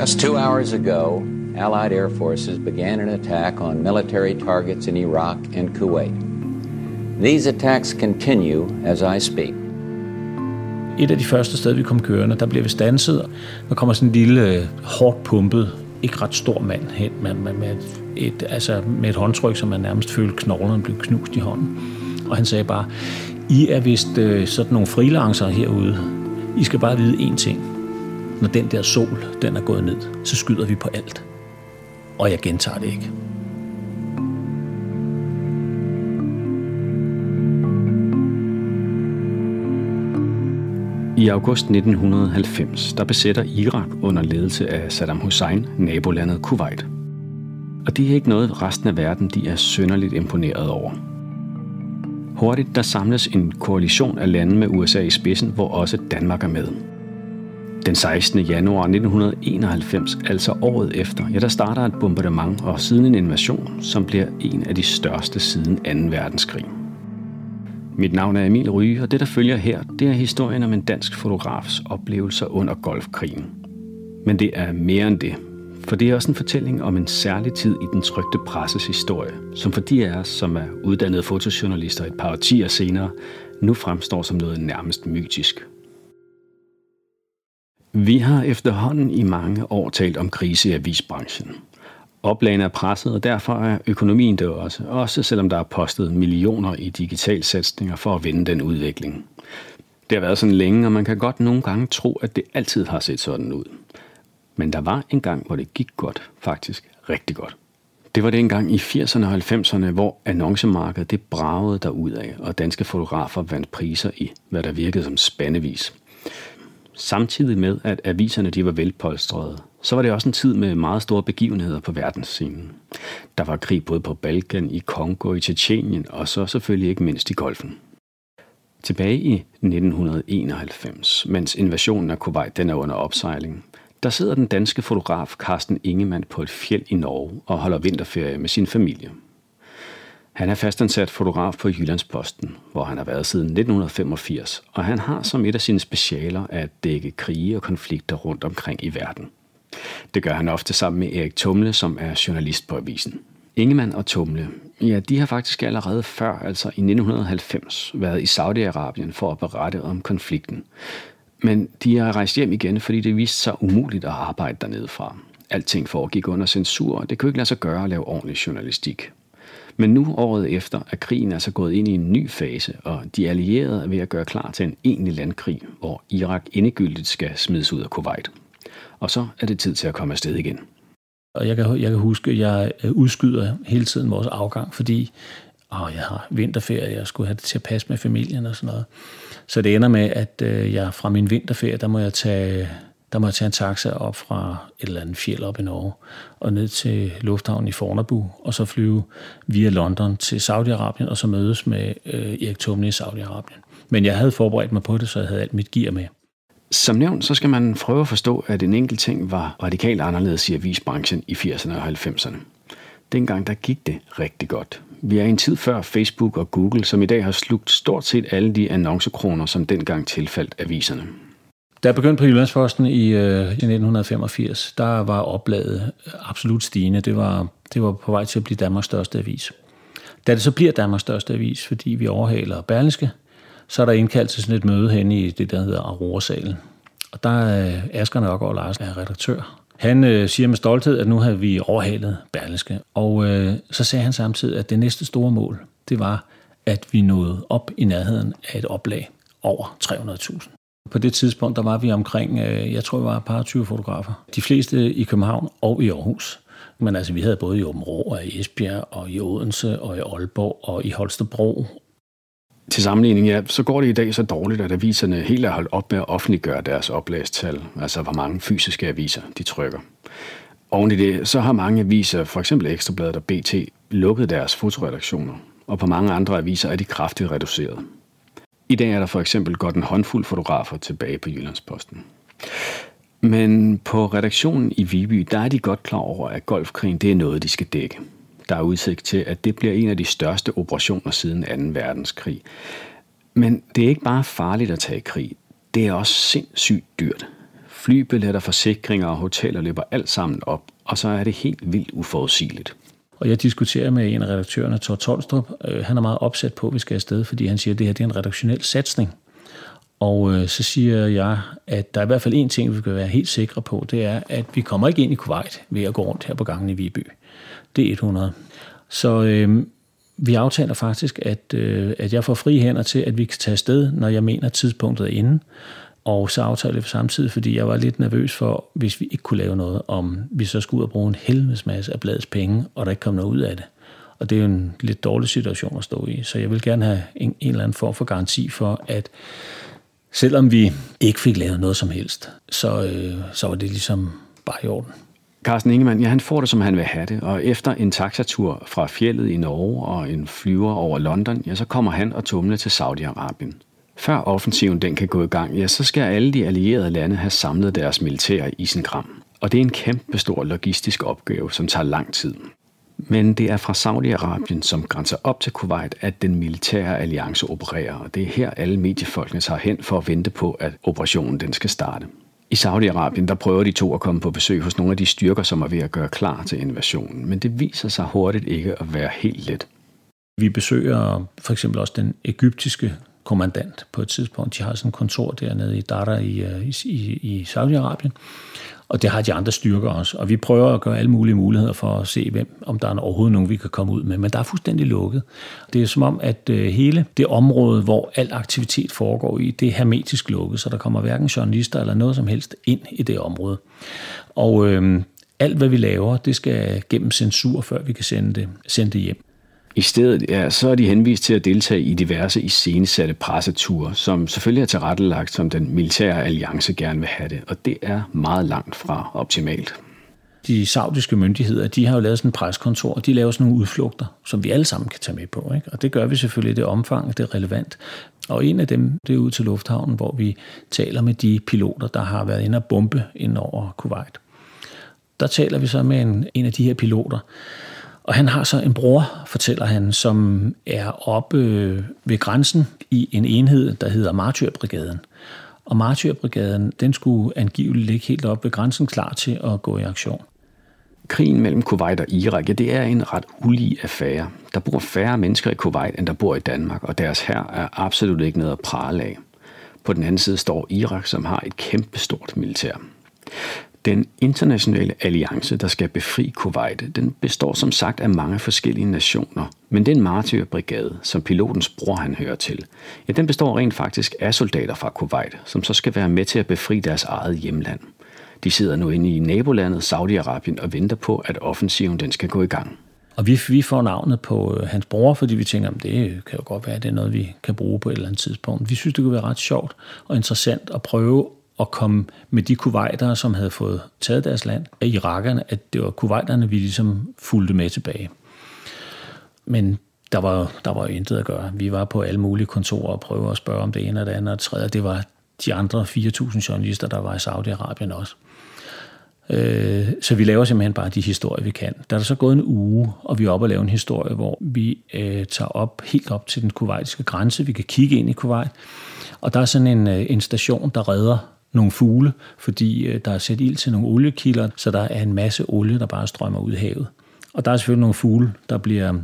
Just two hours ago, Allied air forces began an attack on military targets in Iraq and Kuwait. These attacks continue as I speak. Et af de første steder, vi kom kørende, der blev vi stanset. Der kommer sådan en lille, øh, hårdt pumpet, ikke ret stor mand hen med, med, med, et, altså med et håndtryk, som man nærmest følte knoglerne blev knust i hånden. Og han sagde bare, I er vist øh, sådan nogle freelancere herude. I skal bare vide én ting. Når den der sol, den er gået ned, så skyder vi på alt. Og jeg gentager det ikke. I august 1990, der besætter Irak under ledelse af Saddam Hussein nabolandet Kuwait. Og det er ikke noget, resten af verden de er sønderligt imponeret over. Hurtigt der samles en koalition af lande med USA i spidsen, hvor også Danmark er med. Den 16. januar 1991, altså året efter, ja, der starter et bombardement og siden en invasion, som bliver en af de største siden 2. verdenskrig. Mit navn er Emil Ryge, og det, der følger her, det er historien om en dansk fotografs oplevelser under golfkrigen. Men det er mere end det, for det er også en fortælling om en særlig tid i den trygte presses historie, som for de af os, som er uddannede fotojournalister et par årtier senere, nu fremstår som noget nærmest mytisk. Vi har efterhånden i mange år talt om krise i avisbranchen. Oplagene er presset, og derfor er økonomien det også, også selvom der er postet millioner i digital satsninger for at vende den udvikling. Det har været sådan længe, og man kan godt nogle gange tro, at det altid har set sådan ud. Men der var en gang, hvor det gik godt, faktisk rigtig godt. Det var dengang gang i 80'erne og 90'erne, hvor annoncemarkedet det bragede af, og danske fotografer vandt priser i, hvad der virkede som spandevis. Samtidig med, at aviserne de var velpolstrede, så var det også en tid med meget store begivenheder på verdensscenen. Der var krig både på Balkan, i Kongo, i Tjetjenien og så selvfølgelig ikke mindst i golfen. Tilbage i 1991, mens invasionen af Kuwait den er under opsejling, der sidder den danske fotograf Carsten Ingemann på et fjeld i Norge og holder vinterferie med sin familie. Han er fastansat fotograf på Jyllandsposten, hvor han har været siden 1985, og han har som et af sine specialer at dække krige og konflikter rundt omkring i verden. Det gør han ofte sammen med Erik Tumle, som er journalist på avisen. Ingemann og Tumle, ja, de har faktisk allerede før, altså i 1990, været i Saudi-Arabien for at berette om konflikten. Men de har rejst hjem igen, fordi det viste sig umuligt at arbejde dernede fra. Alting foregik under censur, og det kunne ikke lade sig gøre at lave ordentlig journalistik. Men nu året efter er krigen altså gået ind i en ny fase, og de allierede er ved at gøre klar til en egentlig landkrig, hvor Irak endegyldigt skal smides ud af Kuwait. Og så er det tid til at komme afsted igen. Og jeg kan, jeg kan huske, at jeg øh, udskyder hele tiden vores afgang, fordi åh, jeg har vinterferie, jeg skulle have det til at passe med familien og sådan noget. Så det ender med, at øh, jeg fra min vinterferie, der må jeg tage der må jeg tage en taxa op fra et eller andet fjeld op i Norge og ned til lufthavnen i Fornebu, og så flyve via London til Saudi-Arabien, og så mødes med øh, Erik Tumne i Saudi-Arabien. Men jeg havde forberedt mig på det, så jeg havde alt mit gear med. Som nævnt, så skal man prøve at forstå, at en enkelt ting var radikalt anderledes i avisbranchen i 80'erne og 90'erne. Dengang der gik det rigtig godt. Vi er i en tid før Facebook og Google, som i dag har slugt stort set alle de annoncekroner, som dengang tilfaldt aviserne. Da jeg begyndte på Jyllandsposten i, øh, i 1985, der var oplaget absolut stigende. Det var, det var på vej til at blive Danmarks største avis. Da det så bliver Danmarks største avis, fordi vi overhaler Berlingske, så er der indkaldt til sådan et møde hen i det, der hedder Aurora-salen. Og der er Asger Nørgaard Larsen er redaktør. Han øh, siger med stolthed, at nu har vi overhalet Berlingske. Og øh, så sagde han samtidig, at det næste store mål, det var, at vi nåede op i nærheden af et oplag over 300.000. På det tidspunkt, der var vi omkring, øh, jeg tror, vi var et par 20 fotografer. De fleste i København og i Aarhus. Men altså, vi havde både i Åben og i Esbjerg, og i Odense, og i Aalborg, og i Holstebro. Til sammenligning, ja, så går det i dag så dårligt, at aviserne helt er holdt op med at offentliggøre deres oplagstal, altså hvor mange fysiske aviser de trykker. Oven i det, så har mange aviser, for eksempel Ekstrabladet og BT, lukket deres fotoredaktioner, og på mange andre aviser er de kraftigt reduceret. I dag er der for eksempel godt en håndfuld fotografer tilbage på Jyllandsposten. Men på redaktionen i Viby, der er de godt klar over, at golfkrigen det er noget, de skal dække. Der er udsigt til, at det bliver en af de største operationer siden 2. verdenskrig. Men det er ikke bare farligt at tage krig. Det er også sindssygt dyrt. Flybilletter, forsikringer og hoteller løber alt sammen op, og så er det helt vildt uforudsigeligt. Og jeg diskuterer med en af redaktørerne, Thor Tolstrup. Øh, han er meget opsat på, at vi skal afsted, fordi han siger, at det her det er en redaktionel satsning. Og øh, så siger jeg, at der er i hvert fald en ting, vi kan være helt sikre på, det er, at vi kommer ikke ind i Kuwait ved at gå rundt her på gangen i Viby. Det er 100. Så øh, vi aftaler faktisk, at, øh, at jeg får fri hænder til, at vi kan tage afsted, når jeg mener, at tidspunktet er inde. Og så aftalte vi samtidig, fordi jeg var lidt nervøs for, hvis vi ikke kunne lave noget, om vi så skulle ud og bruge en helvedes masse af bladets penge, og der ikke kom noget ud af det. Og det er jo en lidt dårlig situation at stå i. Så jeg vil gerne have en, en eller anden form for garanti for, at selvom vi ikke fik lavet noget som helst, så, øh, så var det ligesom bare i orden. Carsten Ingemann, ja, han får det, som han vil have det, og efter en taxatur fra fjellet i Norge og en flyver over London, ja, så kommer han og tumle til Saudi-Arabien. Før offensiven den kan gå i gang, ja, så skal alle de allierede lande have samlet deres militær i sin kram. Og det er en kæmpe stor logistisk opgave, som tager lang tid. Men det er fra Saudi-Arabien, som grænser op til Kuwait, at den militære alliance opererer, og det er her alle mediefolkene tager hen for at vente på, at operationen den skal starte. I Saudi-Arabien der prøver de to at komme på besøg hos nogle af de styrker, som er ved at gøre klar til invasionen, men det viser sig hurtigt ikke at være helt let. Vi besøger for eksempel også den egyptiske kommandant på et tidspunkt. De har sådan et kontor dernede i Dara øh, i, i, i Saudi-Arabien. Og det har de andre styrker også. Og vi prøver at gøre alle mulige muligheder for at se, hvem, om der er overhovedet nogen, vi kan komme ud med. Men der er fuldstændig lukket. Det er som om, at øh, hele det område, hvor al aktivitet foregår i, det er hermetisk lukket, så der kommer hverken journalister eller noget som helst ind i det område. Og øh, alt, hvad vi laver, det skal gennem censur, før vi kan sende det, sende det hjem. I stedet ja, så er de henvist til at deltage i diverse iscenesatte presseture, som selvfølgelig er tilrettelagt, som den militære alliance gerne vil have det, og det er meget langt fra optimalt. De saudiske myndigheder, de har jo lavet sådan en preskontor, og de laver sådan nogle udflugter, som vi alle sammen kan tage med på. Ikke? Og det gør vi selvfølgelig i det omfang, det er relevant. Og en af dem, det er ud til lufthavnen, hvor vi taler med de piloter, der har været inde og bombe ind over Kuwait. Der taler vi så med en, en af de her piloter, og han har så en bror, fortæller han, som er oppe ved grænsen i en enhed, der hedder Martyrbrigaden. Og Martyrbrigaden, den skulle angiveligt ligge helt oppe ved grænsen, klar til at gå i aktion. Krigen mellem Kuwait og Irak, ja, det er en ret ulig affære. Der bor færre mennesker i Kuwait, end der bor i Danmark, og deres her er absolut ikke noget at prale af. På den anden side står Irak, som har et kæmpestort militær. Den internationale alliance, der skal befri Kuwait, den består som sagt af mange forskellige nationer. Men den martyrbrigade, som pilotens bror han hører til, ja, den består rent faktisk af soldater fra Kuwait, som så skal være med til at befri deres eget hjemland. De sidder nu inde i nabolandet Saudi-Arabien og venter på, at offensiven den skal gå i gang. Og vi, vi får navnet på øh, hans bror, fordi vi tænker, at det øh, kan jo godt være, at det er noget, vi kan bruge på et eller andet tidspunkt. Vi synes, det kunne være ret sjovt og interessant at prøve at komme med de kuwaitere, som havde fået taget deres land af irakerne, at det var kuwaiterne, vi ligesom fulgte med tilbage. Men der var, der var jo intet at gøre. Vi var på alle mulige kontorer og prøvede at spørge om det ene og det andet og det tredje. Det var de andre 4.000 journalister, der var i Saudi-Arabien også. Øh, så vi laver simpelthen bare de historier, vi kan. Der er der så gået en uge, og vi er oppe og lave en historie, hvor vi øh, tager op helt op til den kuwaitiske grænse. Vi kan kigge ind i Kuwait, og der er sådan en, øh, en station, der redder nogle fugle, fordi øh, der er sat ild til nogle oliekilder, så der er en masse olie, der bare strømmer ud i havet. Og der er selvfølgelig nogle fugle, der bliver,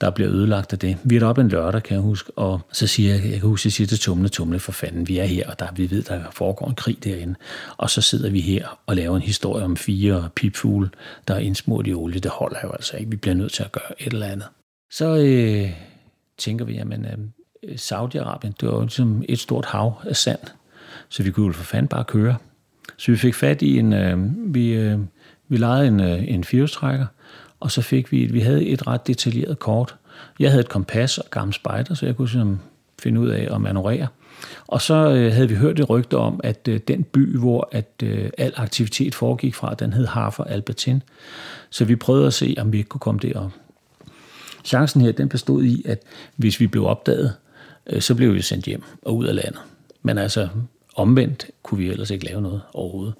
der bliver ødelagt af det. Vi er deroppe en lørdag, kan jeg huske, og så siger jeg, jeg kan huske, jeg siger til Tumle, Tumle for fanden, vi er her, og der, vi ved, der foregår en krig derinde. Og så sidder vi her og laver en historie om fire pipfugle, der er indsmurt i olie. Det holder jo altså ikke. Vi bliver nødt til at gøre et eller andet. Så øh, tænker vi, jamen, øh, Saudi-Arabien, det er jo ligesom et stort hav af sand. Så vi kunne jo for fanden bare køre. Så vi fik fat i en, øh, vi, øh, vi lejede en, øh, en firehjulstrækker, og så fik vi, vi havde et ret detaljeret kort. Jeg havde et kompas og gammel spejder, så jeg kunne sådan finde ud af at manøvrere. Og så øh, havde vi hørt et rygte om, at øh, den by, hvor at øh, al aktivitet foregik fra, den hed Harfer Albertin. Så vi prøvede at se, om vi ikke kunne komme derop. Chancen her, den bestod i, at hvis vi blev opdaget, øh, så blev vi sendt hjem og ud af landet. Men altså, Omvendt kunne vi ellers ikke lave noget overhovedet.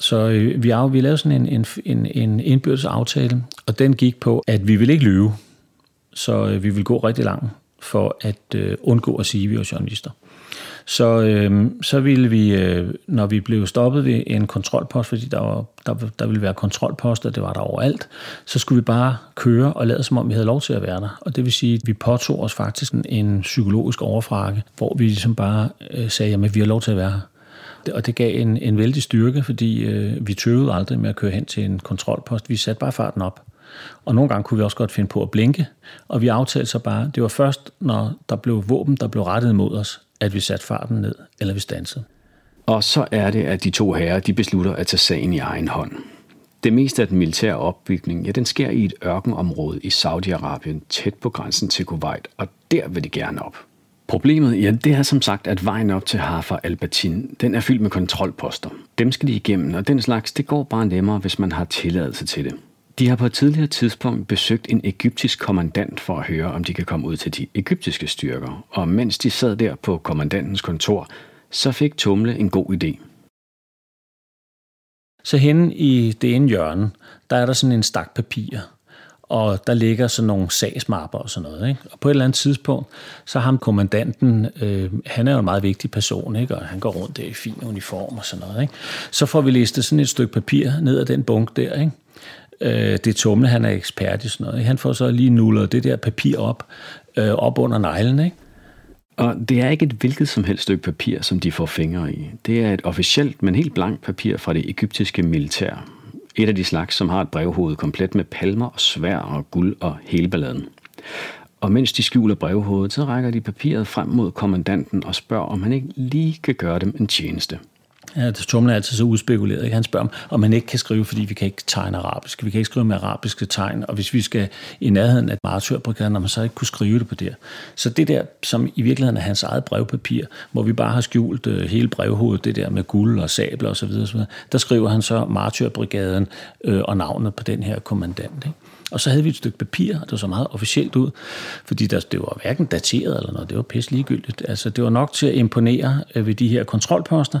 Så øh, vi, af, vi lavede sådan en, en, en, en indbyrdes aftale, og den gik på, at vi vil ikke lyve. Så øh, vi vil gå rigtig langt for at øh, undgå at sige, at vi var journalister. Så, øh, så ville vi, øh, når vi blev stoppet ved en kontrolpost, fordi der, var, der, der ville være kontrolposter, det var der overalt, så skulle vi bare køre og lade som om vi havde lov til at være der. Og det vil sige, at vi påtog os faktisk en, en psykologisk overfrakke, hvor vi ligesom bare øh, sagde, at vi har lov til at være her. Og det gav en, en vældig styrke, fordi øh, vi tøvede aldrig med at køre hen til en kontrolpost. Vi satte bare farten op. Og nogle gange kunne vi også godt finde på at blinke, og vi aftalte så bare, det var først, når der blev våben, der blev rettet mod os, at vi satte farten ned, eller vi stansede. Og så er det, at de to herrer de beslutter at tage sagen i egen hånd. Det meste af den militære opbygning, ja, den sker i et ørkenområde i Saudi-Arabien, tæt på grænsen til Kuwait, og der vil de gerne op. Problemet, ja, det er som sagt, at vejen op til Hafa al-Batin, den er fyldt med kontrolposter. Dem skal de igennem, og den slags, det går bare nemmere, hvis man har tilladelse til det. De har på et tidligere tidspunkt besøgt en egyptisk kommandant for at høre, om de kan komme ud til de egyptiske styrker. Og mens de sad der på kommandantens kontor, så fik Tumle en god idé. Så henne i det ene hjørne, der er der sådan en stak papir, og der ligger sådan nogle sagsmapper og sådan noget. Ikke? Og på et eller andet tidspunkt, så ham kommandanten, øh, han er jo en meget vigtig person, ikke? og han går rundt der i fin uniform og sådan noget. Ikke? Så får vi listet sådan et stykke papir ned ad den bunk der, ikke? Øh, det Tumle, han er ekspert i sådan noget. Ikke? Han får så lige nullet det der papir op, øh, op under neglen, ikke? Og det er ikke et hvilket som helst stykke papir, som de får fingre i. Det er et officielt, men helt blankt papir fra det egyptiske militær. Et af de slags, som har et brevhoved komplet med palmer og svær og guld og hele balladen. Og mens de skjuler brevhovedet, så rækker de papiret frem mod kommandanten og spørger, om han ikke lige kan gøre dem en tjeneste. Ja, det Tumlen er altid så udspekuleret. Ikke? Han spørger, om man ikke kan skrive, fordi vi kan ikke tegne arabisk. Vi kan ikke skrive med arabiske tegn, og hvis vi skal i nærheden af martyrbrigaden, man så ikke kunne skrive det på det. Så det der, som i virkeligheden er hans eget brevpapir, hvor vi bare har skjult øh, hele brevhovedet, det der med guld og sabler osv., osv., der skriver han så martyrbrigaden øh, og navnet på den her kommandant. Ikke? Og så havde vi et stykke papir, og det så meget officielt ud, fordi der, det var hverken dateret eller noget, det var pisse ligegyldigt. Altså, det var nok til at imponere øh, ved de her kontrolposter,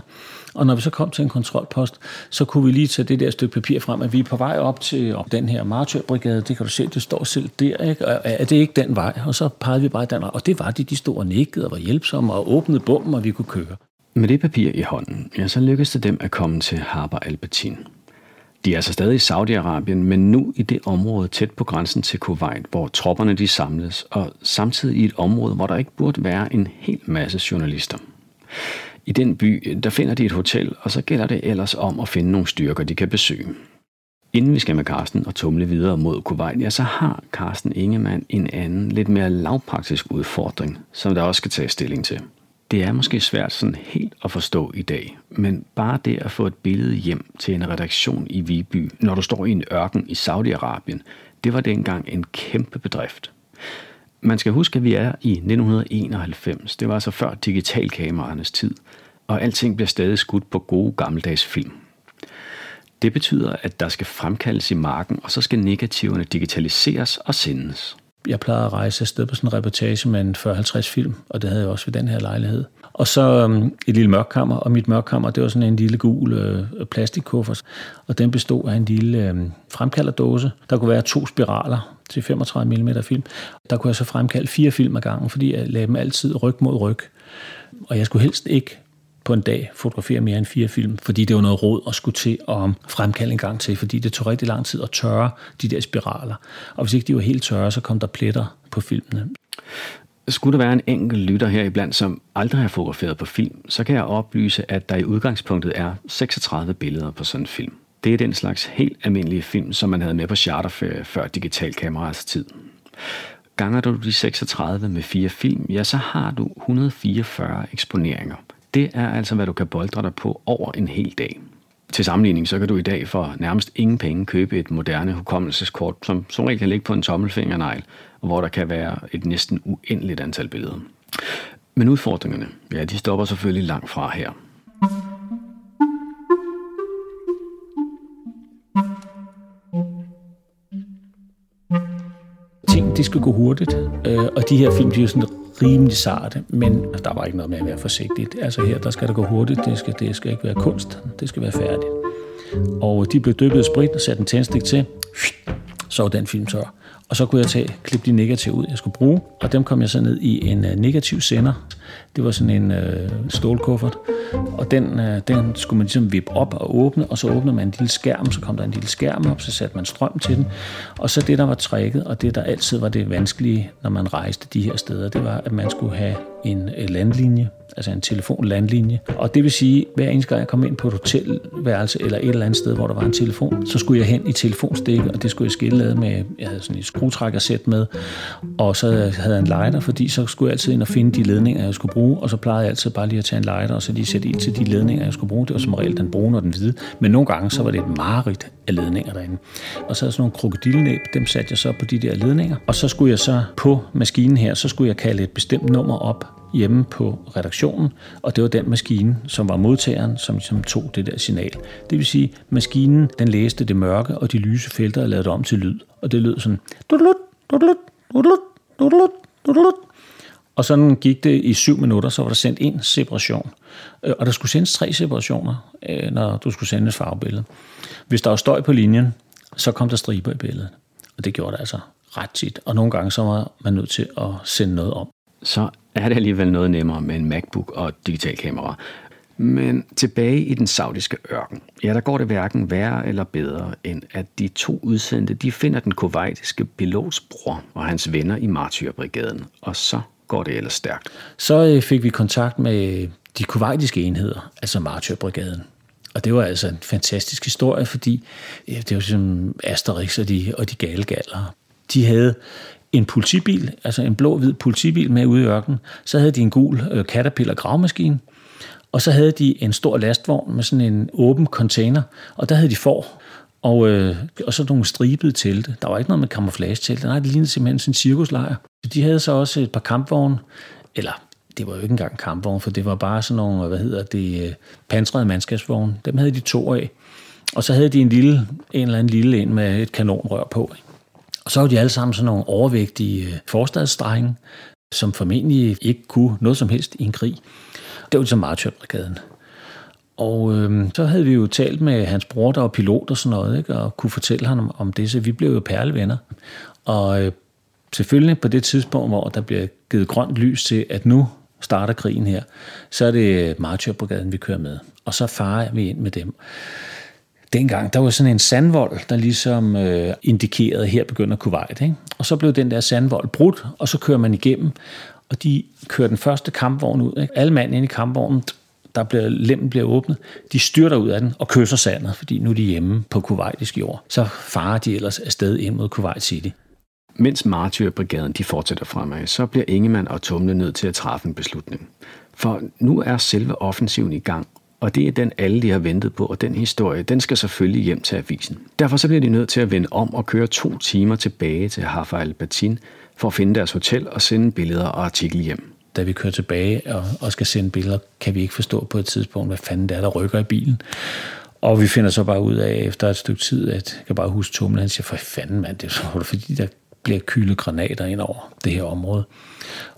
og når vi så kom til en kontrolpost, så kunne vi lige tage det der stykke papir frem, at vi er på vej op til op den her martyrbrigade. Det kan du se, det står selv der. Ikke? Og er det ikke den vej? Og så pegede vi bare den vej. Og det var de, de stod og nikkede og var hjælpsomme og åbnede bommen, og vi kunne køre. Med det papir i hånden, ja, så lykkedes det dem at komme til Harber Albertin. De er altså stadig i Saudi-Arabien, men nu i det område tæt på grænsen til Kuwait, hvor tropperne de samles, og samtidig i et område, hvor der ikke burde være en hel masse journalister. I den by, der finder de et hotel, og så gælder det ellers om at finde nogle styrker, de kan besøge. Inden vi skal med Karsten og tumle videre mod Kuwait, ja, så har Karsten Ingemann en anden, lidt mere lavpraktisk udfordring, som der også skal tage stilling til. Det er måske svært sådan helt at forstå i dag, men bare det at få et billede hjem til en redaktion i Viby, når du står i en ørken i Saudi-Arabien, det var dengang en kæmpe bedrift. Man skal huske, at vi er i 1991. Det var altså før digitalkameraernes tid, og alting bliver stadig skudt på gode gammeldags film. Det betyder, at der skal fremkaldes i marken, og så skal negativerne digitaliseres og sendes. Jeg plejede at rejse afsted på sådan en reportage med en 40-50 film, og det havde jeg også ved den her lejlighed. Og så øhm, et lille mørkkammer, og mit mørkkammer, det var sådan en lille gul øh, plastikkuffert, og den bestod af en lille øh, fremkalderdåse. Der kunne være to spiraler til 35 mm film. Der kunne jeg så fremkalde fire film ad gangen, fordi jeg lagde dem altid ryg mod ryg. Og jeg skulle helst ikke på en dag fotografere mere end fire film, fordi det var noget råd at skulle til at fremkalde en gang til, fordi det tog rigtig lang tid at tørre de der spiraler. Og hvis ikke de var helt tørre, så kom der pletter på filmene. Skulle der være en enkelt lytter her iblandt, som aldrig har fotograferet på film, så kan jeg oplyse, at der i udgangspunktet er 36 billeder på sådan en film. Det er den slags helt almindelige film, som man havde med på charterferie før digitalkameraets tid. Ganger du de 36 med fire film, ja, så har du 144 eksponeringer. Det er altså, hvad du kan boldre dig på over en hel dag. Til sammenligning, så kan du i dag for nærmest ingen penge købe et moderne hukommelseskort, som som regel kan ligge på en tommelfingernegl, og hvor der kan være et næsten uendeligt antal billeder. Men udfordringerne, ja, de stopper selvfølgelig langt fra her. Det de skal gå hurtigt, øh, og de her film, de er sådan rimelig sarte, men der var ikke noget med at være forsigtig. Altså her, der skal det gå hurtigt, det skal, det skal ikke være kunst, det skal være færdigt. Og de blev dyppet i sprit og sat en tændstik til, så var den film tør. Og så kunne jeg tage, klippe de negative ud, jeg skulle bruge, og dem kom jeg så ned i en øh, negativ sender. Det var sådan en øh, stålkuffert, og den, øh, den skulle man ligesom vippe op og åbne, og så åbnede man en lille skærm, så kom der en lille skærm op, så satte man strøm til den. Og så det, der var trækket, og det, der altid var det vanskelige, når man rejste de her steder, det var, at man skulle have en øh, landlinje, altså en telefonlandlinje. Og det vil sige, hver eneste gang jeg kom ind på et hotelværelse eller et eller andet sted, hvor der var en telefon, så skulle jeg hen i telefonstikket, og det skulle jeg skille med, jeg havde sådan et skruetrækkersæt med, og så havde jeg en lighter, fordi så skulle jeg altid ind og finde de ledninger, jeg skulle bruge, og så plejede jeg altid bare lige at tage en lighter, og så lige sætte ild til de ledninger, jeg skulle bruge. Det var som regel den brune og den hvide, men nogle gange så var det et mareridt af ledninger derinde. Og så havde sådan nogle krokodillenæb, dem satte jeg så på de der ledninger, og så skulle jeg så på maskinen her, så skulle jeg kalde et bestemt nummer op, hjemme på redaktionen, og det var den maskine, som var modtageren, som, som tog det der signal. Det vil sige, maskinen den læste det mørke og de lyse felter og lavede det om til lyd. Og det lød sådan... Og sådan gik det i syv minutter, så var der sendt en separation. Øh, og der skulle sendes tre separationer, øh, når du skulle sende et farvebillede. Hvis der var støj på linjen, så kom der striber i billedet. Og det gjorde det altså ret tit. Og nogle gange så var man nødt til at sende noget om. Så er det alligevel noget nemmere med en MacBook og et digital kamera. Men tilbage i den saudiske ørken, ja, der går det hverken værre eller bedre, end at de to udsendte, de finder den kuwaitiske pilots bror og hans venner i Martyrbrigaden, og så går det ellers stærkt. Så øh, fik vi kontakt med de kuwaitiske enheder, altså Martyrbrigaden. Og det var altså en fantastisk historie, fordi ja, det var som Asterix og de, og de gale galler. De havde en politibil, altså en blå-hvid politibil med ude i ørkenen. Så havde de en gul øh, Caterpillar gravmaskine, og så havde de en stor lastvogn med sådan en åben container, og der havde de får, og, øh, og så nogle stribede telte. Der var ikke noget med camouflage-telte, nej, det lignede simpelthen sådan en cirkuslejr. De havde så også et par kampvogne, eller det var jo ikke engang kampvogne, for det var bare sådan nogle, hvad hedder det, øh, pansrede mandskabsvogne. Dem havde de to af. Og så havde de en lille, en eller anden lille en med et kanonrør på. Ikke? Og så var de alle sammen sådan nogle overvægtige øh, forstadsdrenge, som formentlig ikke kunne noget som helst i en krig. Det var ligesom Martyrbrigaden. Og øh, så havde vi jo talt med hans bror, der var pilot og sådan noget, ikke? og kunne fortælle ham om det, så vi blev jo perlevenner. Og øh, selvfølgelig på det tidspunkt, hvor der bliver givet grønt lys til, at nu starter krigen her, så er det Martyrbrigaden, vi kører med. Og så farer vi ind med dem dengang, der var sådan en sandvold, der ligesom øh, indikerede, at her begynder Kuwait. Ikke? Og så blev den der sandvold brudt, og så kører man igennem, og de kører den første kampvogn ud. Ikke? Alle mand inde i kampvognen, der bliver, lemmen bliver åbnet, de styrter ud af den og kysser sandet, fordi nu er de hjemme på kuwaitisk jord. Så farer de ellers afsted ind mod Kuwait City. Mens Martyrbrigaden de fortsætter fremad, så bliver Ingemann og Tumle nødt til at træffe en beslutning. For nu er selve offensiven i gang, og det er den, alle de har ventet på, og den historie, den skal selvfølgelig hjem til avisen. Derfor så bliver de nødt til at vende om og køre to timer tilbage til Hafa al-Batin for at finde deres hotel og sende billeder og artikel hjem. Da vi kører tilbage og, og skal sende billeder, kan vi ikke forstå på et tidspunkt, hvad fanden det er, der rykker i bilen. Og vi finder så bare ud af efter et stykke tid, at jeg kan bare huske Tumle, han siger, for fanden mand, det er fordi, der bliver kylet granater ind over det her område.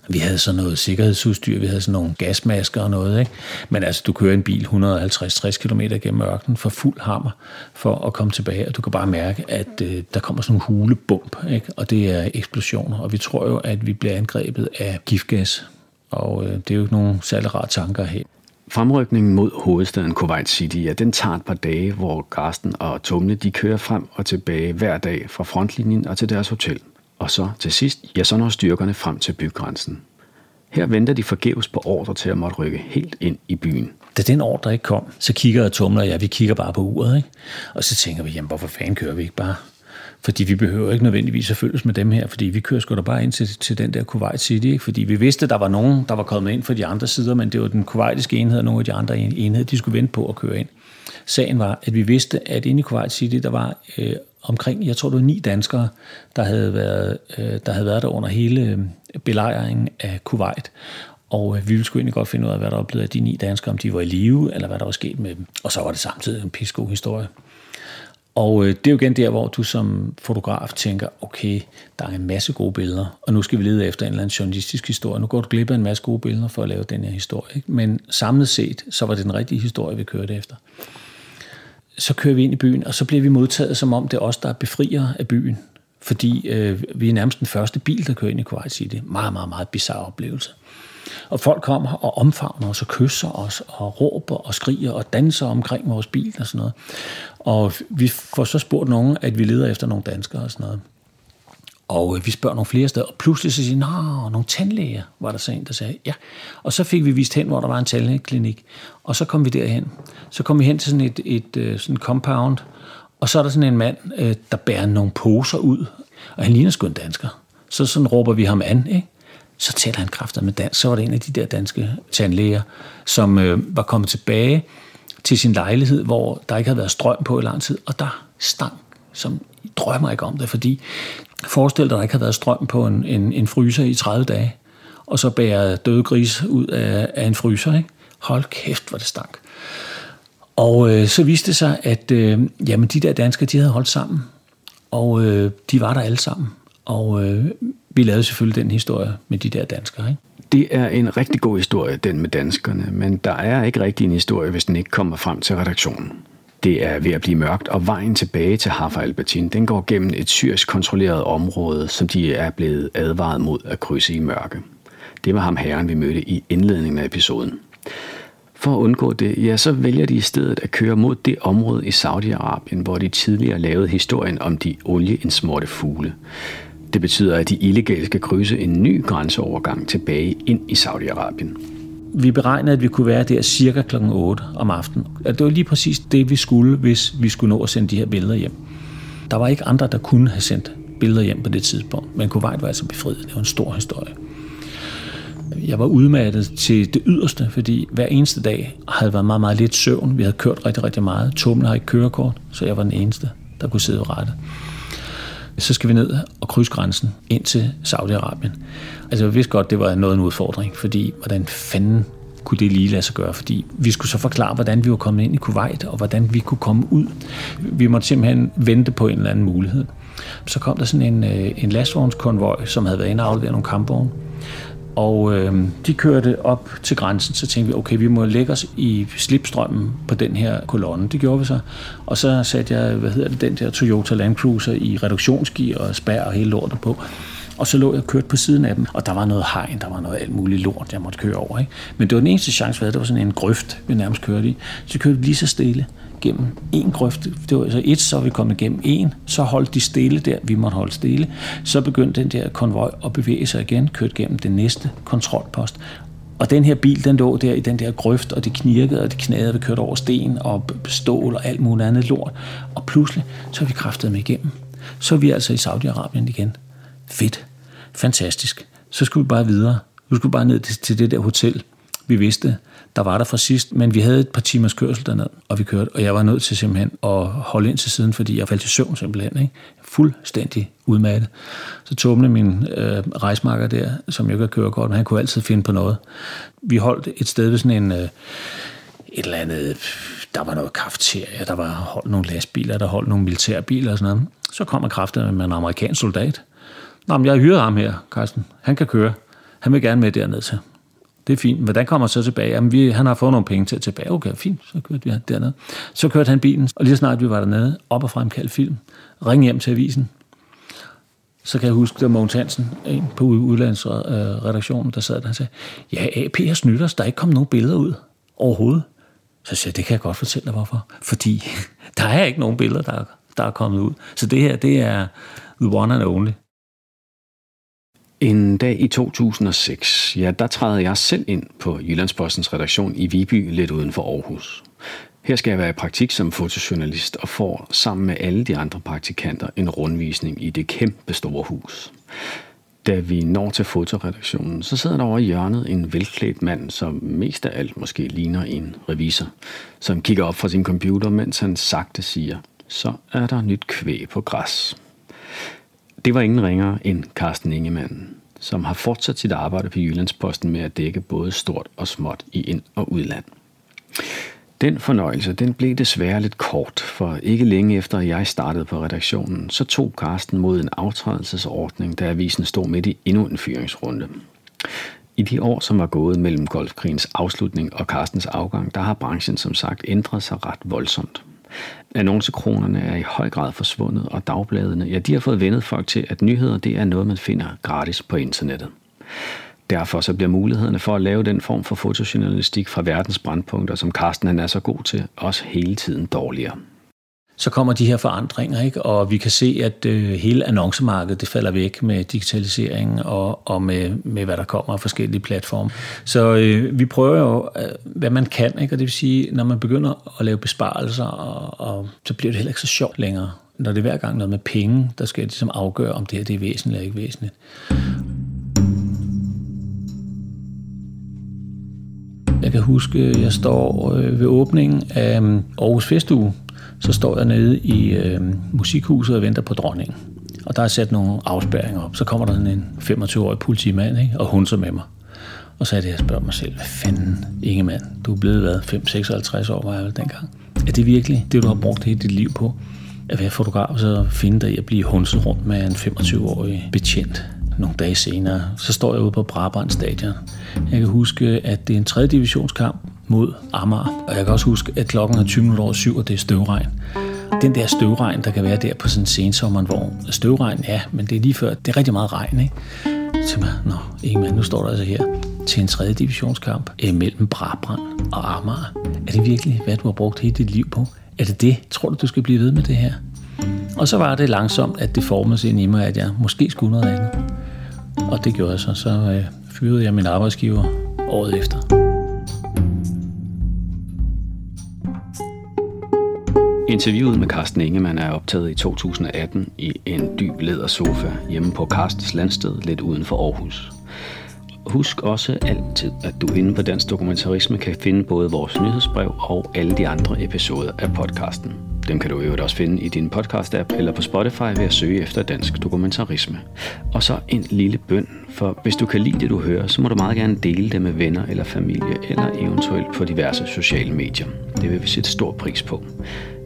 Vi havde sådan noget sikkerhedsudstyr, vi havde sådan nogle gasmasker og noget. Ikke? Men altså, du kører en bil 150-60 km gennem ørkenen for fuld hammer for at komme tilbage, og du kan bare mærke, at øh, der kommer sådan en hulebump, ikke? og det er eksplosioner. Og vi tror jo, at vi bliver angrebet af giftgas, og øh, det er jo ikke nogen særlig rare tanker her. Fremrykningen mod hovedstaden Kuwait City, ja, den tager et par dage, hvor Karsten og Tumle de kører frem og tilbage hver dag fra frontlinjen og til deres hotel. Og så til sidst, ja, så når styrkerne frem til bygrænsen. Her venter de forgæves på ordre til at måtte rykke helt ind i byen. Da den ordre ikke kom, så kigger jeg Tumler og ja, vi kigger bare på uret, ikke? Og så tænker vi, jamen hvorfor fanden kører vi ikke bare? Fordi vi behøver ikke nødvendigvis at følges med dem her, fordi vi kører sgu da bare ind til, til den der Kuwait City, ikke? fordi vi vidste, at der var nogen, der var kommet ind fra de andre sider, men det var den kuwaitiske enhed og nogle af de andre enheder, de skulle vente på at køre ind. Sagen var, at vi vidste, at inde i Kuwait City, der var øh, omkring, jeg tror det var ni danskere, der havde været, øh, der, havde været der under hele øh, belejringen af Kuwait. Og øh, vi ville sgu egentlig godt finde ud af, hvad der var blevet af de ni danskere, om de var i live, eller hvad der var sket med dem. Og så var det samtidig en pisko historie. Og øh, det er jo igen der, hvor du som fotograf tænker, okay, der er en masse gode billeder, og nu skal vi lede efter en eller anden journalistisk historie. Nu går du glip af en masse gode billeder for at lave den her historie. Ikke? Men samlet set, så var det den rigtige historie, vi kørte efter så kører vi ind i byen, og så bliver vi modtaget, som om det er os, der er af byen. fordi øh, vi er nærmest den første bil, der kører ind i Kuwait City. Meget, meget, meget bizarre oplevelse. Og folk kommer og omfavner os og kysser os og råber og skriger og danser omkring vores bil og sådan noget. Og vi får så spurgt nogen, at vi leder efter nogle danskere og sådan noget. Og øh, vi spørger nogle flere steder, og pludselig så siger Nå, nogle tandlæger, var der så en, der sagde, ja. Og så fik vi vist hen, hvor der var en tandlægeklinik, og så kom vi derhen. Så kom vi hen til sådan et, et, øh, sådan compound, og så er der sådan en mand, øh, der bærer nogle poser ud, og han ligner sgu en dansker. Så sådan råber vi ham an, ikke? Så taler han kræfter med dansk. Så var det en af de der danske tandlæger, som øh, var kommet tilbage til sin lejlighed, hvor der ikke havde været strøm på i lang tid, og der stank, som I drømmer ikke om det, fordi forestil dig, at der ikke havde været strøm på en, en, en fryser i 30 dage, og så bærer døde gris ud af, af en fryser, ikke? Hold kæft, hvor det stank. Og øh, så viste det sig, at øh, jamen, de der danskere, de havde holdt sammen. Og øh, de var der alle sammen. Og øh, vi lavede selvfølgelig den historie med de der danskere. Ikke? Det er en rigtig god historie, den med danskerne, men der er ikke rigtig en historie, hvis den ikke kommer frem til redaktionen. Det er ved at blive mørkt, og vejen tilbage til Hafa Albertin, den går gennem et syrisk kontrolleret område, som de er blevet advaret mod at krydse i mørke. Det var ham herren, vi mødte i indledningen af episoden. For at undgå det, ja, så vælger de i stedet at køre mod det område i Saudi-Arabien, hvor de tidligere lavede historien om de olieindsmorte fugle. Det betyder, at de illegale skal krydse en ny grænseovergang tilbage ind i Saudi-Arabien. Vi beregnede, at vi kunne være der cirka kl. 8 om aftenen. Det var lige præcis det, vi skulle, hvis vi skulle nå at sende de her billeder hjem. Der var ikke andre, der kunne have sendt billeder hjem på det tidspunkt, men Kuwait var altså befriet. Det var en stor historie. Jeg var udmattet til det yderste, fordi hver eneste dag havde været meget, meget lidt søvn. Vi havde kørt rigtig, rigtig meget. Tumlen har ikke kørekort, så jeg var den eneste, der kunne sidde og rette. Så skal vi ned og krydse grænsen ind til Saudi-Arabien. Altså jeg vidste godt, det var noget en udfordring, fordi hvordan fanden kunne det lige lade sig gøre, fordi vi skulle så forklare, hvordan vi var kommet ind i Kuwait, og hvordan vi kunne komme ud. Vi måtte simpelthen vente på en eller anden mulighed. Så kom der sådan en, øh, en lastvognskonvoj, som havde været inde og aflevere nogle kampvogne. Og øh, de kørte op til grænsen, så tænkte vi, okay, vi må lægge os i slipstrømmen på den her kolonne. Det gjorde vi så. Og så satte jeg, hvad hedder det, den der Toyota Land Cruiser i reduktionsgear og spær og hele lortet på. Og så lå jeg og kørte på siden af dem, og der var noget hegn, der var noget alt muligt lort, jeg måtte køre over. Ikke? Men det var den eneste chance, vi havde, det var sådan en grøft, vi nærmest kørte i. Så kørte vi lige så stille igennem en grøft. Det var altså et, så vi kom igennem en, så holdt de stille der, vi måtte holde stille. Så begyndte den der konvoj at bevæge sig igen, kørte gennem den næste kontrolpost. Og den her bil, den lå der i den der grøft, og det knirkede, og det knagede, vi kørte over sten og stål og alt muligt andet lort. Og pludselig, så er vi kraftet med igennem. Så er vi altså i Saudi-Arabien igen. Fedt. Fantastisk. Så skulle vi bare videre. Nu skulle vi bare ned til, til det der hotel, vi vidste, der var der fra sidst, men vi havde et par timers kørsel derned, og vi kørte, og jeg var nødt til simpelthen at holde ind til siden, fordi jeg faldt i søvn simpelthen, ikke? fuldstændig udmattet. Så tumlede min øh, rejsmarker der, som jeg ikke køre kort, men han kunne altid finde på noget. Vi holdt et sted ved sådan en, øh, et eller andet, der var noget kafeteria, der var holdt nogle lastbiler, der holdt nogle militærbiler og sådan noget. Så kommer kraften med en amerikansk soldat. Nå, men jeg hyrer ham her, Carsten. Han kan køre. Han vil gerne med derned til. Det er fint. Hvordan kommer så tilbage? Jamen, vi, han har fået nogle penge til at tilbage. Okay, fint. Så kørte vi dernede. Så kørte han bilen, og lige snart vi var dernede, op og fremkaldt film. Ring hjem til avisen. Så kan jeg huske, der Mogens Hansen, en på udlandsredaktionen, der sad der og sagde, ja, AP har snydt os, der er ikke kommet nogen billeder ud overhovedet. Så siger jeg, det kan jeg godt fortælle dig, hvorfor. Fordi der er ikke nogen billeder, der, der er kommet ud. Så det her, det er the one and only. En dag i 2006, ja, der træder jeg selv ind på Jyllandspostens redaktion i Viby, lidt uden for Aarhus. Her skal jeg være i praktik som fotojournalist og får sammen med alle de andre praktikanter en rundvisning i det kæmpe store hus. Da vi når til fotoredaktionen, så sidder der over i hjørnet en velklædt mand, som mest af alt måske ligner en revisor, som kigger op fra sin computer, mens han sagte siger, så er der nyt kvæg på græs. Det var ingen ringere end Carsten Ingemann, som har fortsat sit arbejde på Jyllandsposten med at dække både stort og småt i ind- og udland. Den fornøjelse den blev desværre lidt kort, for ikke længe efter jeg startede på redaktionen, så tog Carsten mod en aftrædelsesordning, da avisen stod midt i endnu en fyringsrunde. I de år, som var gået mellem golfkrigens afslutning og Carstens afgang, der har branchen som sagt ændret sig ret voldsomt. Annoncekronerne er i høj grad forsvundet, og dagbladene, ja, de har fået vendet folk til, at nyheder det er noget, man finder gratis på internettet. Derfor så bliver mulighederne for at lave den form for fotojournalistik fra verdens brandpunkter, som Carsten han er så god til, også hele tiden dårligere så kommer de her forandringer, ikke? og vi kan se, at øh, hele annoncemarkedet det falder væk med digitalisering og, og med, med, hvad der kommer af forskellige platforme. Så øh, vi prøver jo, øh, hvad man kan, ikke? og det vil sige, når man begynder at lave besparelser, og, og, så bliver det heller ikke så sjovt længere, når det er hver gang noget med penge, der skal ligesom afgøre, om det her det er væsentligt eller ikke væsentligt. Jeg kan huske, jeg står øh, ved åbningen af øh, Aarhus Festuge, så står jeg nede i øh, musikhuset og venter på dronningen. Og der er sat nogle afspærringer op. Så kommer der en 25-årig politimand ikke? og hun så med mig. Og så er det, jeg spørger mig selv, hvad fanden, Ingemann, du er blevet hvad, 5-56 år, var jeg vel dengang. Er det virkelig det, du har brugt hele dit liv på? At være fotograf, og så finde dig i at blive hunset rundt med en 25-årig betjent nogle dage senere, så står jeg ude på Brabrand Stadion. Jeg kan huske, at det er en 3. divisionskamp mod Amager, og jeg kan også huske, at klokken er 20 over syv, og det er støvregn. Den der støvregn, der kan være der på sådan en sensommer, hvor støvregn, ja, men det er lige før, det er rigtig meget regn, ikke? Så man, nå, Ingemann, nu står der altså her til en 3. divisionskamp eh, mellem Brabrand og Amager. Er det virkelig, hvad du har brugt hele dit liv på? Er det det? Tror du, du skal blive ved med det her? Og så var det langsomt, at det formede sig ind i mig, at jeg måske skulle noget andet. Og det gjorde jeg så. Så øh, fyrede jeg min arbejdsgiver året efter. Interviewet med Carsten Ingemann er optaget i 2018 i en dyb lædersofa hjemme på Carstens landsted lidt uden for Aarhus. Husk også altid, at du inde på Dansk Dokumentarisme kan finde både vores nyhedsbrev og alle de andre episoder af podcasten. Dem kan du øvrigt også finde i din podcast-app eller på Spotify ved at søge efter dansk dokumentarisme. Og så en lille bøn, for hvis du kan lide det, du hører, så må du meget gerne dele det med venner eller familie, eller eventuelt på diverse sociale medier. Det vil vi sætte stor pris på.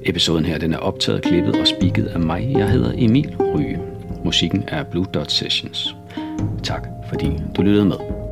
Episoden her den er optaget, klippet og spikket af mig. Jeg hedder Emil Ryge. Musikken er Blue Dot Sessions. Tak fordi du lyttede med.